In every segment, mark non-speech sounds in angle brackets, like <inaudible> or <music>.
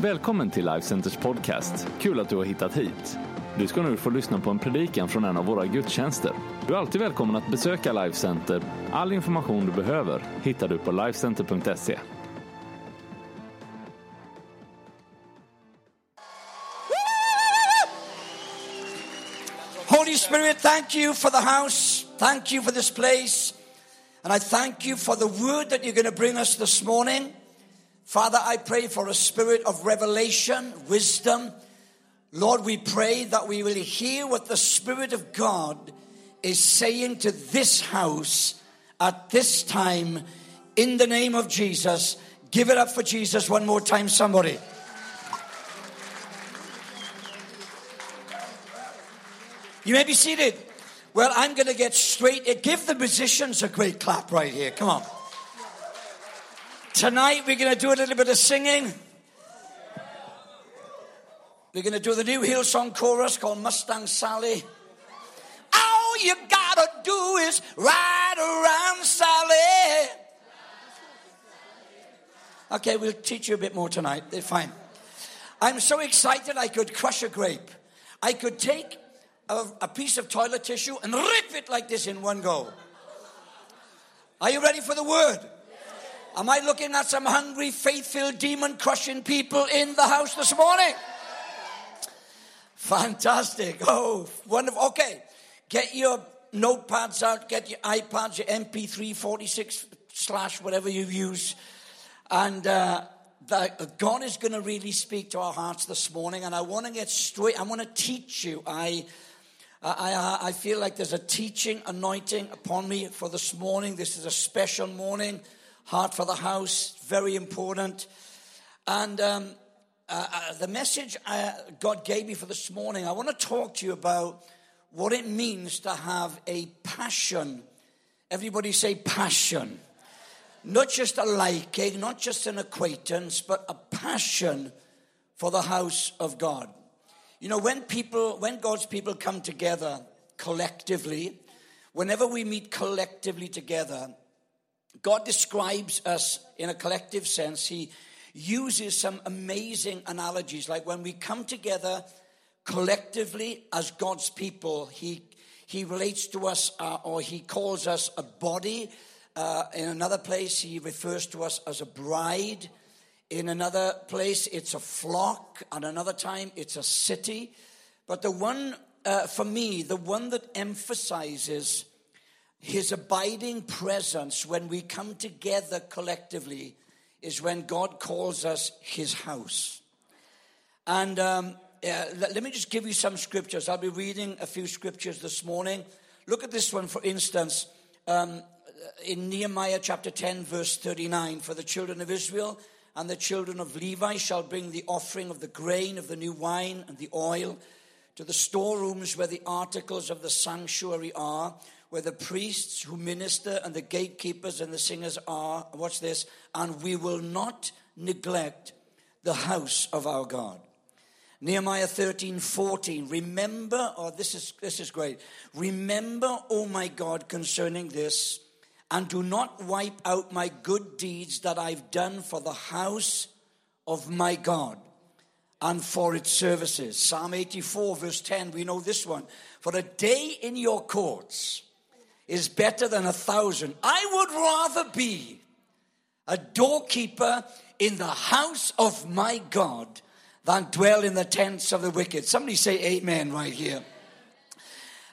Välkommen till Life Centers podcast. Kul att du har hittat hit. Du ska nu få lyssna på en predikan från en av våra gudstjänster. Du är alltid välkommen att besöka Life Center. All information du behöver hittar du på lifecenter.se. Holy Spirit, thank you for the house. Thank you for this place. And I thank you for the word that you're going to bring us this morning. Father, I pray for a spirit of revelation, wisdom. Lord, we pray that we will hear what the Spirit of God is saying to this house at this time in the name of Jesus. Give it up for Jesus one more time, somebody. You may be seated. Well, I'm going to get straight. It. Give the musicians a great clap right here. Come on. Tonight we're going to do a little bit of singing. We're going to do the new Hillsong chorus called Mustang Sally. All you gotta do is ride around Sally. Okay, we'll teach you a bit more tonight. They're fine. I'm so excited I could crush a grape. I could take a, a piece of toilet tissue and rip it like this in one go. Are you ready for the word? Am I looking at some hungry, faith filled, demon crushing people in the house this morning? Fantastic. Oh, wonderful. Okay, get your notepads out, get your iPads, your MP3 46 slash whatever you use. And uh, the, God is going to really speak to our hearts this morning. And I want to get straight, I want to teach you. I. I, I, feel like there's a teaching anointing upon me for this morning. This is a special morning. Heart for the house, very important. And um, uh, uh, the message uh, God gave me for this morning, I want to talk to you about what it means to have a passion. Everybody say passion. Not just a liking, not just an acquaintance, but a passion for the house of God. You know, when people, when God's people come together collectively, whenever we meet collectively together, God describes us in a collective sense. He uses some amazing analogies. Like when we come together collectively as God's people, He, he relates to us uh, or He calls us a body. Uh, in another place, He refers to us as a bride. In another place, it's a flock. At another time, it's a city. But the one, uh, for me, the one that emphasizes his abiding presence when we come together collectively is when God calls us his house. And um, uh, let me just give you some scriptures. I'll be reading a few scriptures this morning. Look at this one, for instance, um, in Nehemiah chapter 10, verse 39. For the children of Israel and the children of Levi shall bring the offering of the grain, of the new wine, and the oil to the storerooms where the articles of the sanctuary are where the priests who minister and the gatekeepers and the singers are. Watch this. And we will not neglect the house of our God. Nehemiah 13, 14. Remember, oh, this is, this is great. Remember, oh my God, concerning this, and do not wipe out my good deeds that I've done for the house of my God and for its services. Psalm 84, verse 10, we know this one. For a day in your courts is better than a thousand. I would rather be a doorkeeper in the house of my God than dwell in the tents of the wicked. Somebody say amen right here.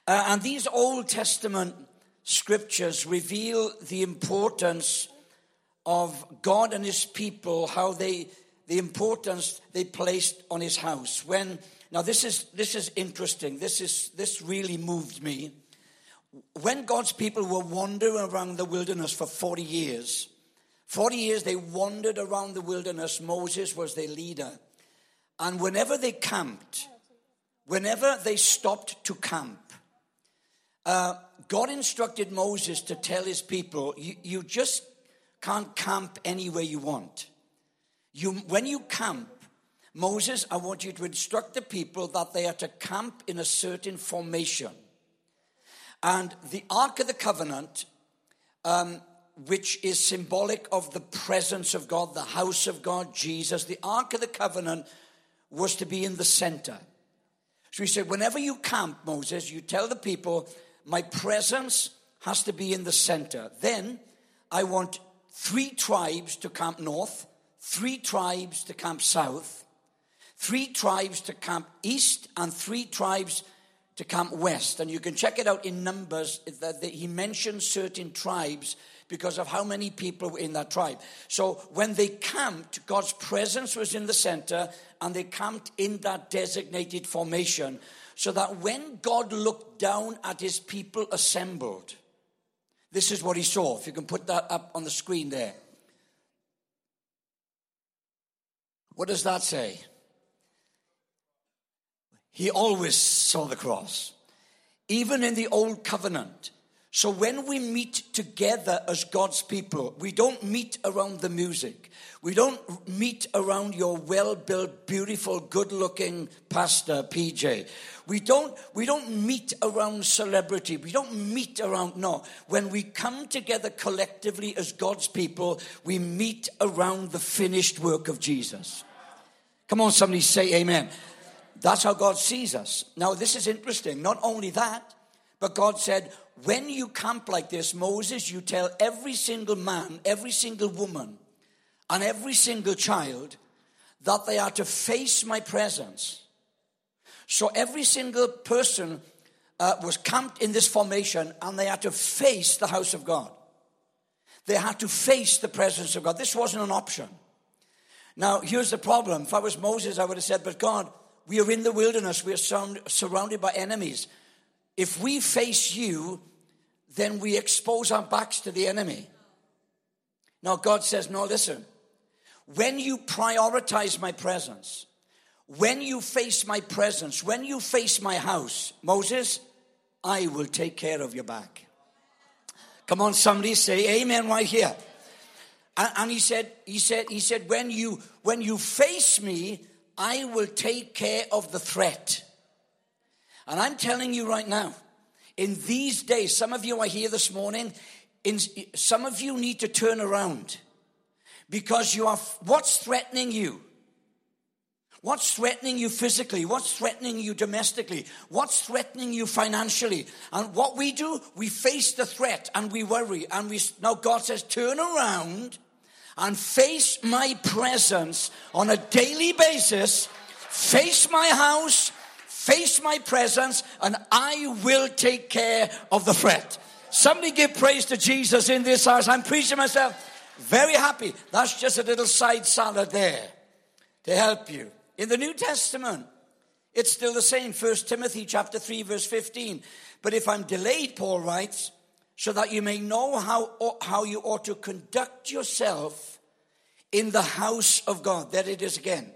Uh, and these Old Testament scriptures reveal the importance of God and his people, how they, the importance they placed on his house. When, now this is, this is interesting. This is, this really moved me when God's people were wandering around the wilderness for 40 years, 40 years they wandered around the wilderness, Moses was their leader. And whenever they camped, whenever they stopped to camp, uh, God instructed Moses to tell his people, you, you just can't camp anywhere you want. You, when you camp, Moses, I want you to instruct the people that they are to camp in a certain formation. And the Ark of the Covenant, um, which is symbolic of the presence of God, the house of God, Jesus. The Ark of the Covenant was to be in the center. So he said, whenever you camp, Moses, you tell the people, my presence has to be in the center. Then I want three tribes to camp north, three tribes to camp south, three tribes to camp east, and three tribes to camp west. And you can check it out in Numbers that he mentions certain tribes because of how many people were in that tribe. So when they camped, God's presence was in the center and they camped in that designated formation so that when God looked down at his people assembled, this is what he saw. If you can put that up on the screen there. What does that say? He always saw the cross. Even in the old covenant, so when we meet together as God's people, we don't meet around the music. We don't meet around your well-built, beautiful, good-looking pastor PJ. We don't we don't meet around celebrity. We don't meet around no. When we come together collectively as God's people, we meet around the finished work of Jesus. Come on somebody say amen. That's how God sees us. Now this is interesting. Not only that, but God said, when you camp like this, Moses, you tell every single man, every single woman, and every single child that they are to face my presence. So every single person uh, was camped in this formation and they had to face the house of God. They had to face the presence of God. This wasn't an option. Now, here's the problem. If I was Moses, I would have said, But God, we are in the wilderness, we are surrounded by enemies. If we face you, then we expose our backs to the enemy. Now, God says, No, listen. When you prioritize my presence, when you face my presence, when you face my house, Moses, I will take care of your back. Come on, somebody say amen right here. And, and he said, he said, he said, when you when you face me, I will take care of the threat. And I'm telling you right now, in these days, some of you are here this morning, in, some of you need to turn around because you are, what's threatening you? What's threatening you physically? What's threatening you domestically? What's threatening you financially? And what we do, we face the threat and we worry. And we, now God says, turn around and face my presence on a daily basis. Face my house, face my presence, and I will take care of the threat. Somebody give praise to Jesus in this house. I'm preaching myself very happy. That's just a little side salad there to help you. In the New Testament, it's still the same. First Timothy chapter 3 verse 15. But if I'm delayed, Paul writes, so that you may know how, how you ought to conduct yourself in the house of God. There it is again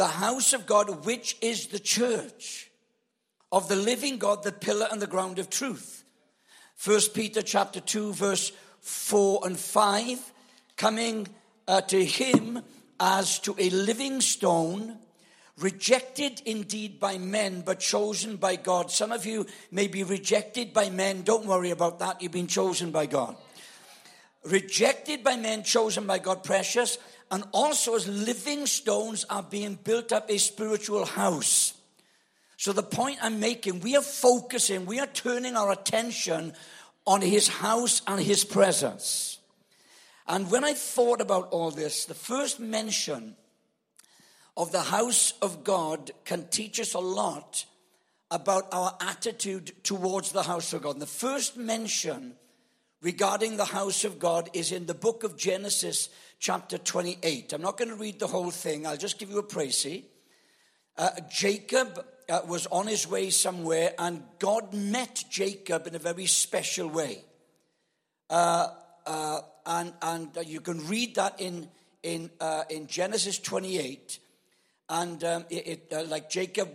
the house of God, which is the church of the living God, the pillar and the ground of truth. First Peter chapter 2, verse 4 and 5, coming uh, to him as to a living stone, rejected indeed by men, but chosen by God. Some of you may be rejected by men. Don't worry about that. You've been chosen by God. Rejected by men, chosen by God, precious and also as living stones are being built up a spiritual house. So the point I'm making, we are focusing, we are turning our attention on his house and his presence. And when I thought about all this, the first mention of the house of God can teach us a lot about our attitude towards the house of God. And the first mention regarding the house of God is in the book of Genesis, chapter 28. I'm not going to read the whole thing, I'll just give you a précis. Uh, Jacob uh, was on his way somewhere, and God met Jacob in a very special way. Uh, uh and and you can read that in, in, uh, in Genesis 28. And um, it, it uh, like Jacob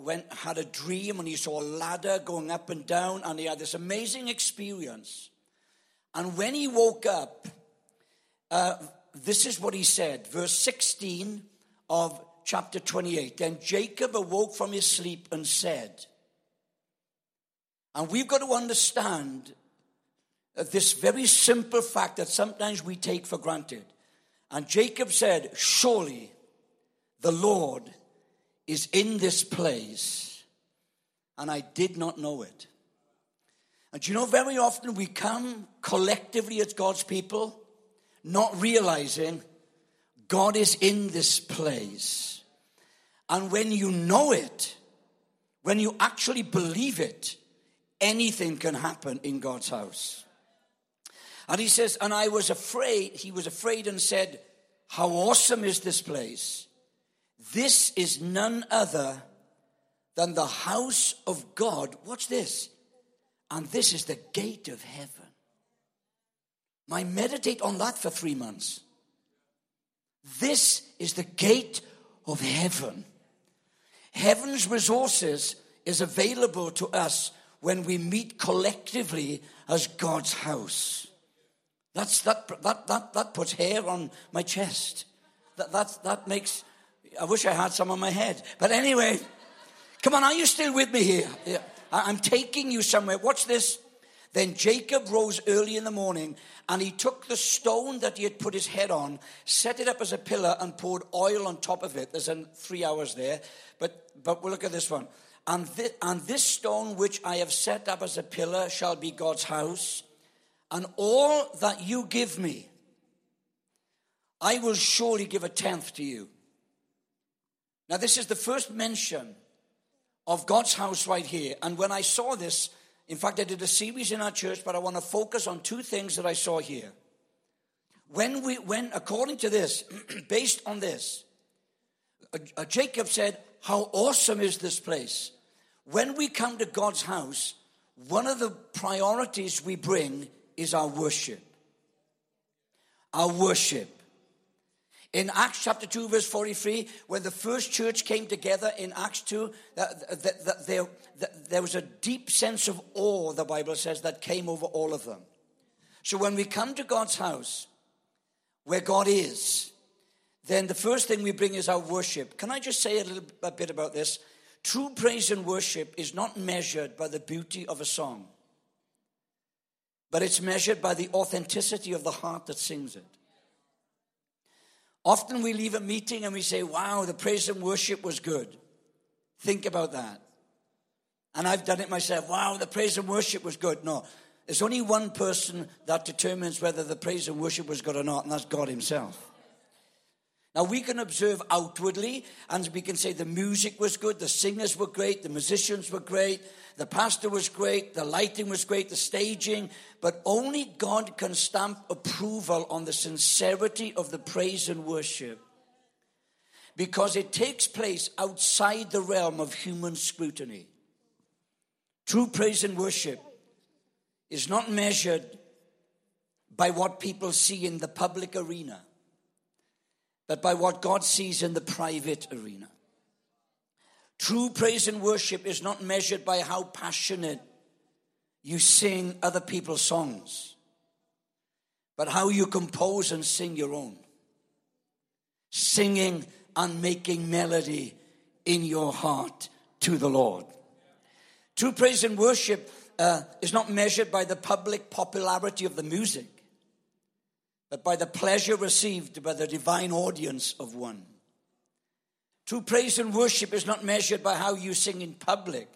went had a dream and he saw a ladder going up and down, and he had this amazing experience. And when he woke up, uh, this is what he said, verse 16 of chapter 28. Then Jacob awoke from his sleep and said, and we've got to understand this very simple fact that sometimes we take for granted. And Jacob said, Surely the Lord is in this place. And I did not know it. And you know, very often we come collectively as God's people, not realizing God is in this place. And when you know it, when you actually believe it, anything can happen in God's house. And he says, And I was afraid, he was afraid and said, How awesome is this place! This is none other than the house of God. Watch this. And this is the gate of heaven. I meditate on that for three months. This is the gate of heaven. Heaven's resources is available to us when we meet collectively as God's house. That's, that, that, that, that puts hair on my chest. That, that, that makes, I wish I had some on my head. But anyway, come on, are you still with me here? Yeah. I'm taking you somewhere. Watch this. Then Jacob rose early in the morning and he took the stone that he had put his head on, set it up as a pillar, and poured oil on top of it. There's three hours there. But, but we'll look at this one. And this, and this stone which I have set up as a pillar shall be God's house. And all that you give me, I will surely give a tenth to you. Now, this is the first mention of God's house right here. And when I saw this, in fact, I did a series in our church, but I want to focus on two things that I saw here. When we, when, according to this, <clears throat> based on this, uh, uh, Jacob said, How awesome is this place? When we come to God's house, one of the priorities we bring is our worship. Our worship. In Acts chapter 2, verse 43, when the first church came together in Acts 2, that, that, that there, was a deep sense of awe, the Bible says, that came over all of them. So when we come to God's house, where God is, then the first thing we bring is our worship. Can I just say a little bit about this? True praise and worship is not measured by the beauty of a song, but it's measured by the authenticity of the heart that sings it. Often we leave a meeting and we say, wow, the praise and worship was good. Think about that. And I've done it myself. Wow, the praise and worship was good. No, there's only one person that determines whether the praise and worship was good or not, and that's God Himself. Now, we can observe outwardly and we can say the music was good, the singers were great, the musicians were great, the pastor was great, the lighting was great, the staging, but only God can stamp approval on the sincerity of the praise and worship because it takes place outside the realm of human scrutiny. True praise and worship is not measured by what people see in the public arena but by what God sees in the private arena. True praise and worship is not measured by how passionate you sing other people's songs, but how you compose and sing your own. Singing and making melody in your heart to the Lord. True praise and worship uh, is not measured by the public popularity of the music, but by the pleasure received by the divine audience of one. True praise and worship is not measured by how you sing in public,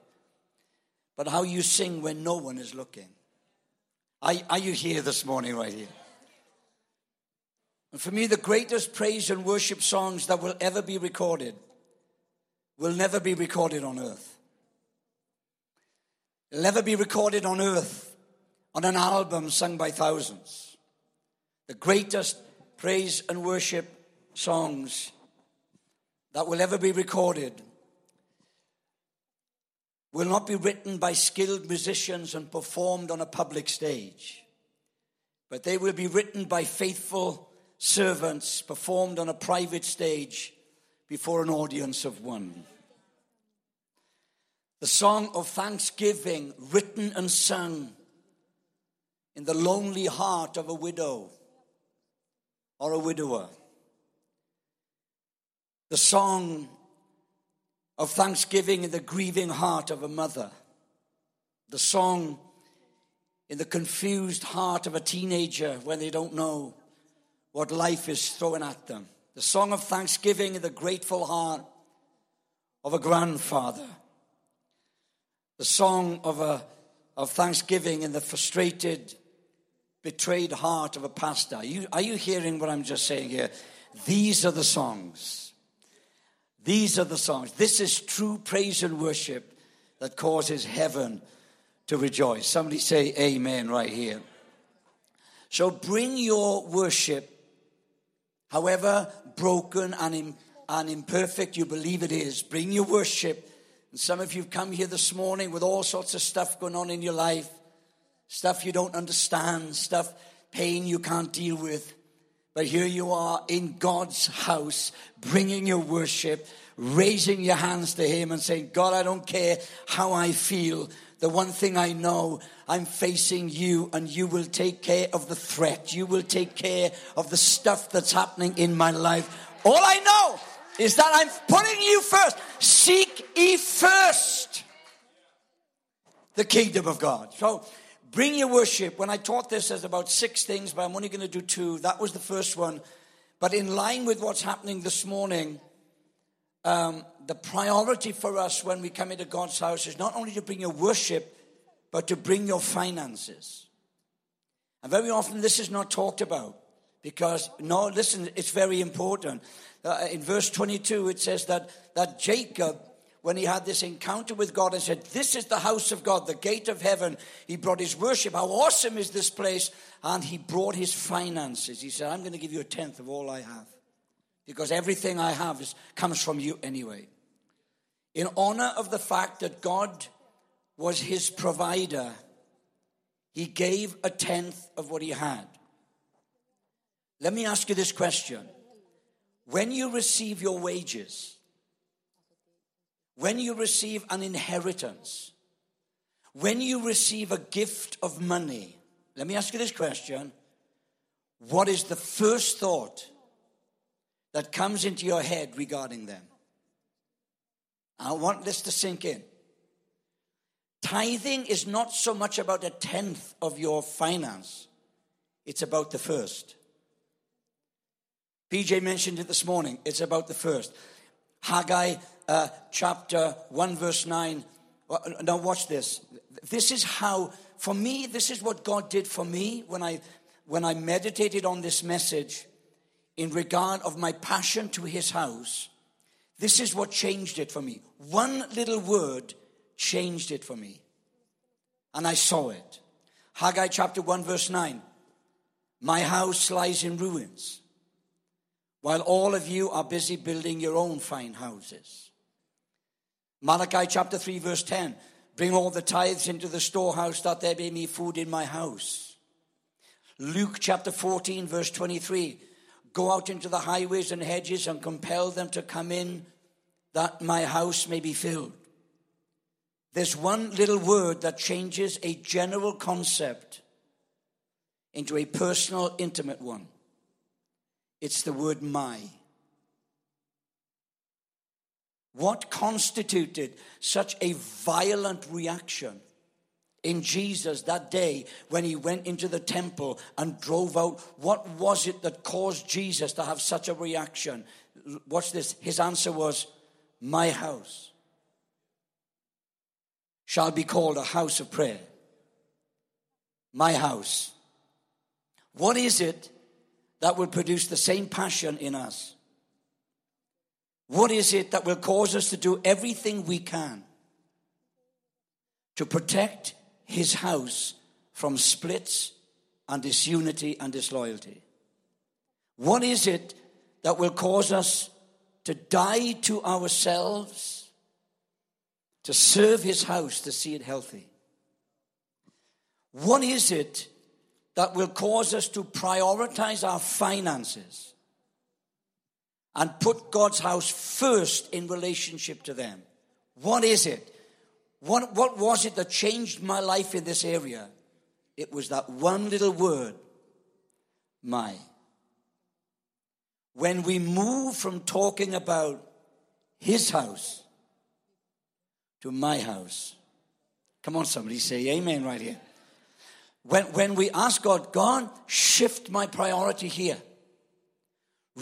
but how you sing when no one is looking. Are, are you here this morning, right here? And for me, the greatest praise and worship songs that will ever be recorded will never be recorded on earth. It'll never be recorded on earth on an album sung by thousands the greatest praise and worship songs that will ever be recorded will not be written by skilled musicians and performed on a public stage, but they will be written by faithful servants performed on a private stage before an audience of one. The song of thanksgiving written and sung in the lonely heart of a widow or a widower. The song of thanksgiving in the grieving heart of a mother. The song in the confused heart of a teenager when they don't know what life is throwing at them. The song of thanksgiving in the grateful heart of a grandfather. The song of, a, of thanksgiving in the frustrated, betrayed heart of a pastor. Are you, are you hearing what I'm just saying here? These are the songs. These are the songs. This is true praise and worship that causes heaven to rejoice. Somebody say amen right here. So bring your worship, however broken and, and imperfect you believe it is, bring your worship. And some of you have come here this morning with all sorts of stuff going on in your life, stuff you don't understand, stuff, pain you can't deal with. But here you are in God's house, bringing your worship, raising your hands to Him and saying, God, I don't care how I feel. The one thing I know, I'm facing you and you will take care of the threat. You will take care of the stuff that's happening in my life. All I know is that I'm putting you first. Seek ye first the kingdom of God. So bring your worship. When I taught this, there's about six things, but I'm only going to do two. That was the first one. But in line with what's happening this morning, um, the priority for us when we come into God's house is not only to bring your worship, but to bring your finances. And very often this is not talked about because, no, listen, it's very important. Uh, in verse 22, it says that, that Jacob, when he had this encounter with God and said, This is the house of God, the gate of heaven, he brought his worship. How awesome is this place? And he brought his finances. He said, I'm going to give you a tenth of all I have because everything I have is, comes from you anyway. In honor of the fact that God was his provider, he gave a tenth of what he had. Let me ask you this question. When you receive your wages, when you receive an inheritance, when you receive a gift of money, let me ask you this question. What is the first thought that comes into your head regarding them. I want this to sink in. Tithing is not so much about a tenth of your finance, it's about the first. PJ mentioned it this morning. It's about the first. Haggai uh, chapter 1, verse 9. Now, watch this. This is how, for me, this is what God did for me when I, when I meditated on this message in regard of my passion to his house, this is what changed it for me. One little word changed it for me. And I saw it. Haggai chapter 1, verse 9. My house lies in ruins, while all of you are busy building your own fine houses. Malachi chapter 3, verse 10. Bring all the tithes into the storehouse that there may be food in my house. Luke chapter 14, verse 23 Go out into the highways and hedges and compel them to come in that my house may be filled. There's one little word that changes a general concept into a personal, intimate one. It's the word my. What constituted such a violent reaction in Jesus that day when he went into the temple and drove out. What was it that caused Jesus to have such a reaction? Watch this. His answer was, My house shall be called a house of prayer. My house. What is it that will produce the same passion in us? What is it that will cause us to do everything we can to protect his house from splits and disunity and disloyalty? What is it that will cause us to die to ourselves, to serve his house, to see it healthy? What is it that will cause us to prioritize our finances and put God's house first in relationship to them? What is it? What, what was it that changed my life in this area? It was that one little word, my. When we move from talking about his house to my house. Come on, somebody say amen right here. When, when we ask God, God, shift my priority here.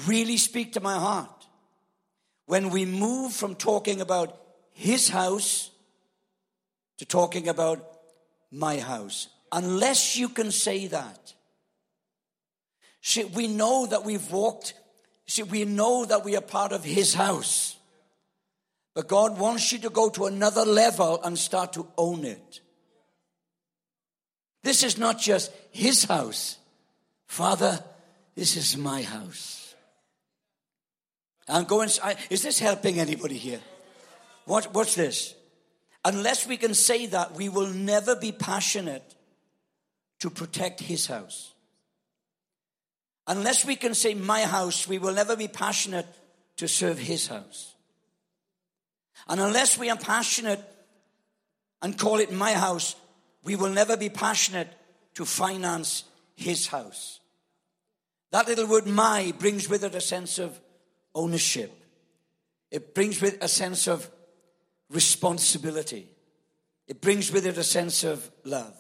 Really speak to my heart. When we move from talking about His house to talking about my house. Unless you can say that. See, we know that we've walked, see, we know that we are part of His house. But God wants you to go to another level and start to own it. This is not just His house. Father, this is my house. I'm going, is this helping anybody here? What, what's this? Unless we can say that, we will never be passionate to protect his house. Unless we can say, my house, we will never be passionate to serve his house. And unless we are passionate and call it my house, we will never be passionate to finance his house. That little word my brings with it a sense of ownership. It brings with a sense of responsibility. It brings with it a sense of love.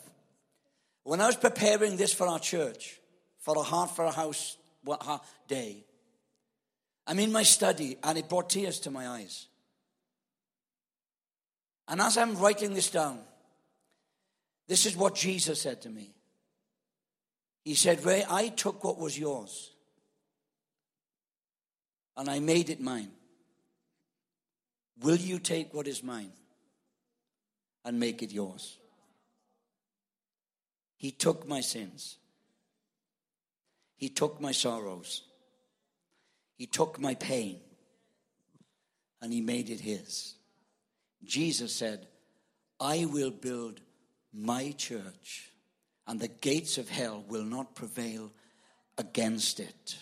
When I was preparing this for our church, for a Heart for a House day, I'm in my study and it brought tears to my eyes. And as I'm writing this down, this is what Jesus said to me. He said, Ray, I took what was yours and I made it mine. Will you take what is mine and make it yours? He took my sins. He took my sorrows. He took my pain and he made it his. Jesus said, I will build my church and the gates of hell will not prevail against it.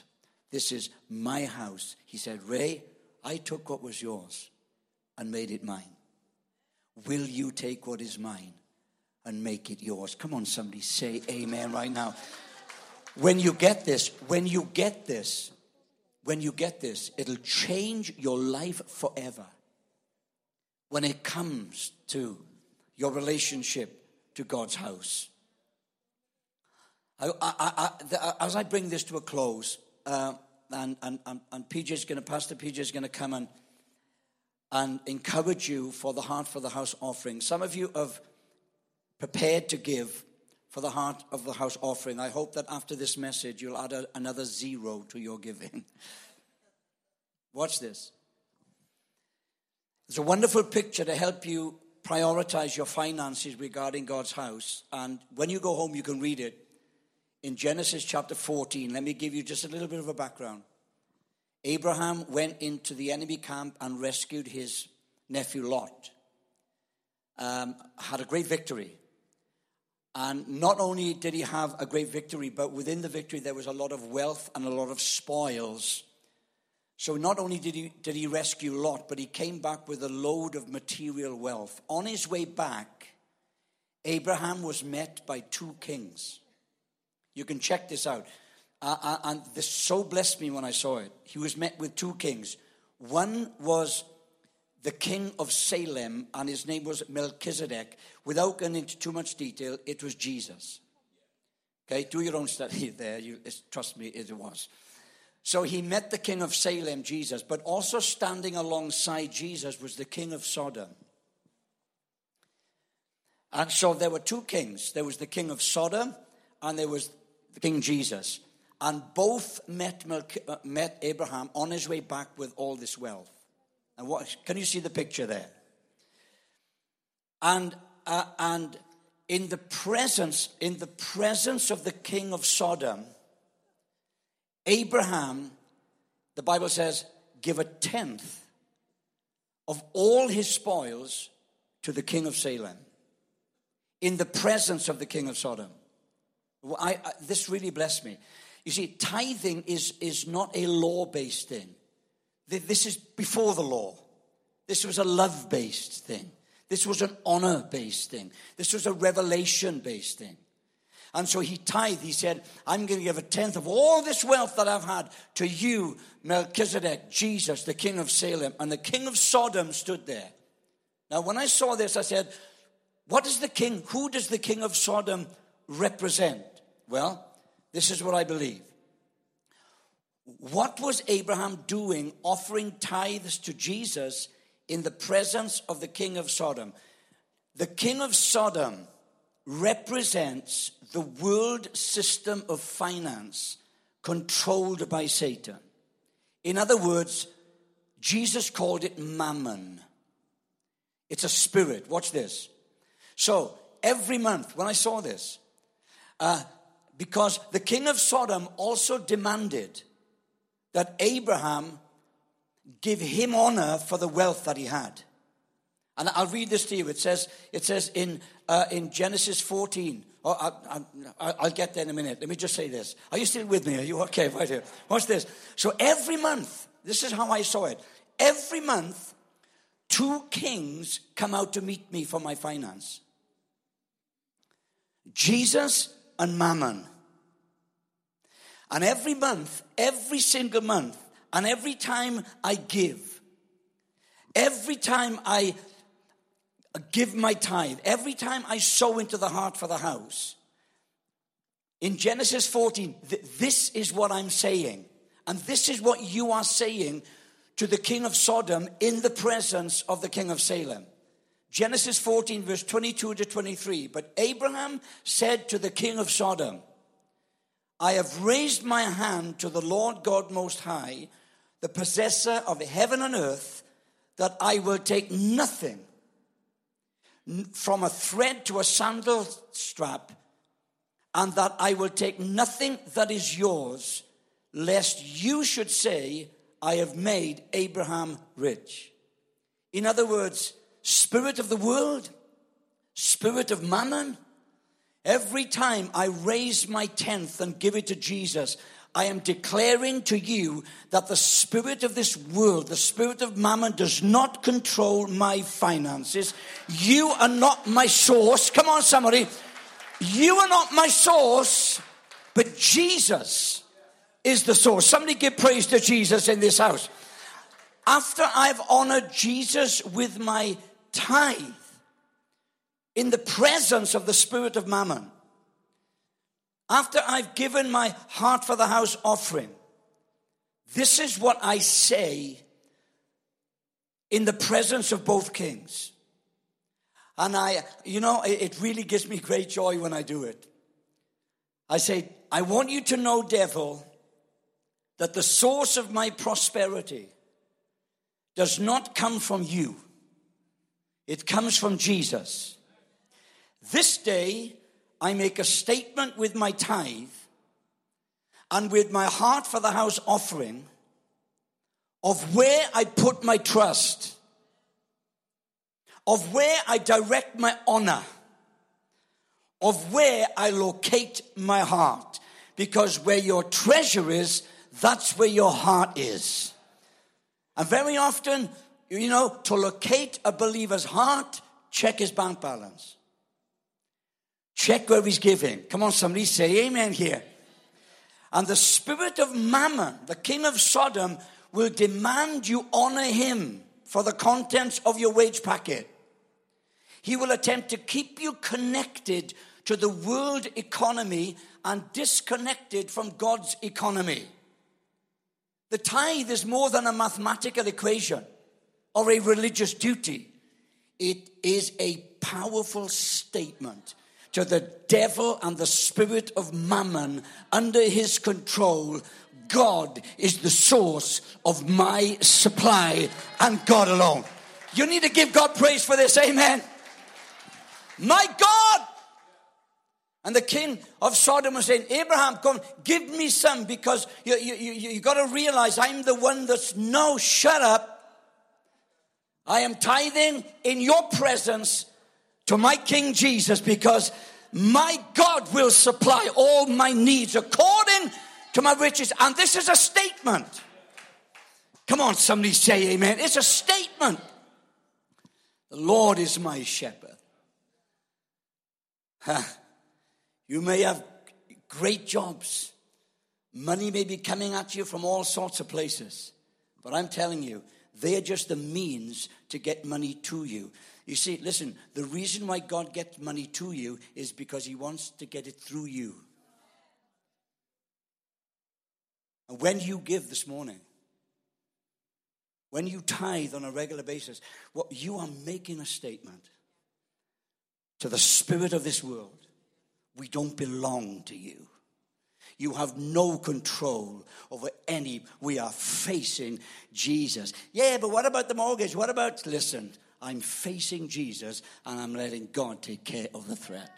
This is my house. He said, Ray, I took what was yours and made it mine? Will you take what is mine and make it yours? Come on, somebody say amen right now. When you get this, when you get this, when you get this, it'll change your life forever. When it comes to your relationship to God's house. I, I, I, as I bring this to a close, uh, and, and, and, and PJ is going to, Pastor PJ is going to come and and encourage you for the Heart for the House offering. Some of you have prepared to give for the Heart of the House offering. I hope that after this message, you'll add a, another zero to your giving. <laughs> Watch this. It's a wonderful picture to help you prioritize your finances regarding God's house. And when you go home, you can read it in Genesis chapter 14. Let me give you just a little bit of a background. Abraham went into the enemy camp and rescued his nephew Lot. Um, had a great victory. And not only did he have a great victory, but within the victory there was a lot of wealth and a lot of spoils. So not only did he, did he rescue Lot, but he came back with a load of material wealth. On his way back, Abraham was met by two kings. You can check this out. Uh, and this so blessed me when I saw it. He was met with two kings. One was the king of Salem, and his name was Melchizedek. Without going into too much detail, it was Jesus. Okay, do your own study <laughs> there. You, trust me, it was. So he met the king of Salem, Jesus, but also standing alongside Jesus was the king of Sodom. And so there were two kings. There was the king of Sodom, and there was King Jesus and both met, uh, met Abraham on his way back with all this wealth. And what can you see the picture there? And uh, and in the presence in the presence of the king of Sodom, Abraham, the Bible says, give a tenth of all his spoils to the king of Salem. In the presence of the king of Sodom. I, I, this really blessed me. You see, tithing is, is not a law based thing. This is before the law. This was a love based thing. This was an honor based thing. This was a revelation based thing. And so he tithed. He said, I'm going to give a tenth of all this wealth that I've had to you, Melchizedek, Jesus, the king of Salem. And the king of Sodom stood there. Now, when I saw this, I said, What is the king? Who does the king of Sodom represent? Well, this is what I believe. What was Abraham doing offering tithes to Jesus in the presence of the king of Sodom? The king of Sodom represents the world system of finance controlled by Satan. In other words, Jesus called it mammon. It's a spirit. Watch this. So every month, when I saw this, uh, because the king of Sodom also demanded that Abraham give him honor for the wealth that he had. And I'll read this to you. It says, it says in, uh, in Genesis 14. Oh, I, will get there in a minute. Let me just say this. Are you still with me? Are you okay? <laughs> Right here. Watch this. So every month, this is how I saw it. Every month, two kings come out to meet me for my finance Jesus and Mammon. And every month, every single month, and every time I give, every time I give my tithe, every time I sow into the heart for the house, in Genesis 14, th- this is what I'm saying. And this is what you are saying to the king of Sodom in the presence of the king of Salem. Genesis 14, verse 22 to 23. But Abraham said to the king of Sodom, I have raised my hand to the Lord God Most High, the possessor of heaven and earth, that I will take nothing from a thread to a sandal strap, and that I will take nothing that is yours, lest you should say, I have made Abraham rich. In other words, spirit of the world, spirit of mammon, Every time I raise my tenth and give it to Jesus, I am declaring to you that the spirit of this world, the spirit of mammon, does not control my finances. You are not my source. Come on, somebody. You are not my source, but Jesus is the source. Somebody give praise to Jesus in this house. After I've honored Jesus with my tithe, in the presence of the spirit of mammon, after I've given my heart for the house offering, this is what I say in the presence of both kings. And I, you know, it really gives me great joy when I do it. I say, I want you to know, devil, that the source of my prosperity does not come from you, it comes from Jesus. This day, I make a statement with my tithe and with my heart for the house offering of where I put my trust, of where I direct my honor, of where I locate my heart. Because where your treasure is, that's where your heart is. And very often, you know, to locate a believer's heart, check his bank balance. Check where he's giving. Come on, somebody say amen here. And the spirit of Mammon, the king of Sodom, will demand you honor him for the contents of your wage packet. He will attempt to keep you connected to the world economy and disconnected from God's economy. The tithe is more than a mathematical equation or a religious duty, it is a powerful statement to the devil and the spirit of mammon under his control. God is the source of my supply and God alone. You need to give God praise for this. Amen. My God. And the king of Sodom was saying, Abraham, come, give me some because you, you, you, you got to realize I'm the one that's no, shut up. I am tithing in your presence to my King Jesus because my God will supply all my needs according to my riches. And this is a statement. Come on, somebody say amen. It's a statement. The Lord is my shepherd. Huh. You may have great jobs. Money may be coming at you from all sorts of places. But I'm telling you, They're just the means to get money to you. You see, listen, the reason why God gets money to you is because He wants to get it through you. And when you give this morning, when you tithe on a regular basis, what you are making a statement to the spirit of this world. We don't belong to you. You have no control over any. We are facing Jesus. Yeah, but what about the mortgage? What about, listen, I'm facing Jesus and I'm letting God take care of the threat.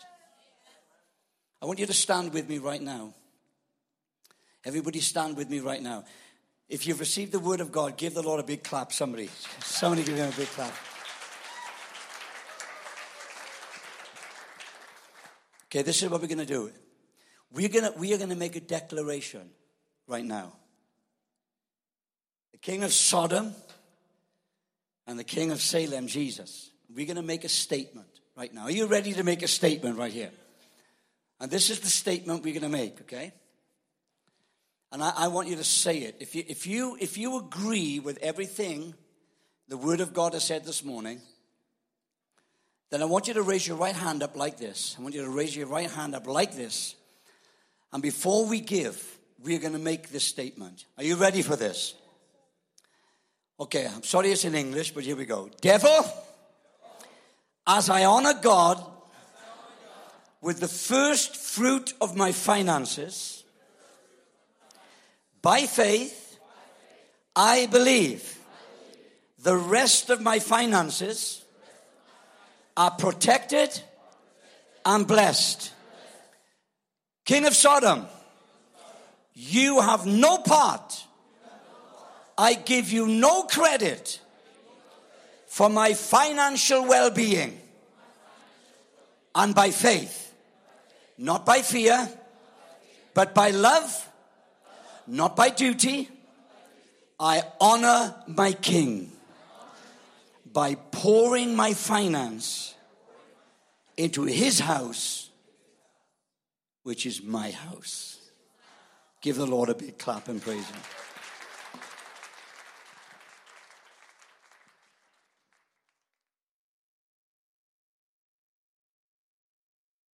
I want you to stand with me right now. Everybody stand with me right now. If you've received the word of God, give the Lord a big clap. Somebody, somebody give him a big clap. Okay, this is what we're going to do. We're gonna, we are going to make a declaration right now. The king of Sodom and the king of Salem, Jesus. We're going to make a statement right now. Are you ready to make a statement right here? And this is the statement we're going to make, okay? And I, I, want you to say it. If you, if, you, if you agree with everything the Word of God has said this morning, then I want you to raise your right hand up like this. I want you to raise your right hand up like this. And before we give, we're going to make this statement. Are you ready for this? Okay, I'm sorry it's in English, but here we go. Devil, as I honor God with the first fruit of my finances, by faith, I believe the rest of my finances are protected and blessed. King of Sodom, you have no part. I give you no credit for my financial well being. And by faith, not by fear, but by love, not by duty, I honor my king by pouring my finance into his house which is my house. Give the Lord a big clap and praise him.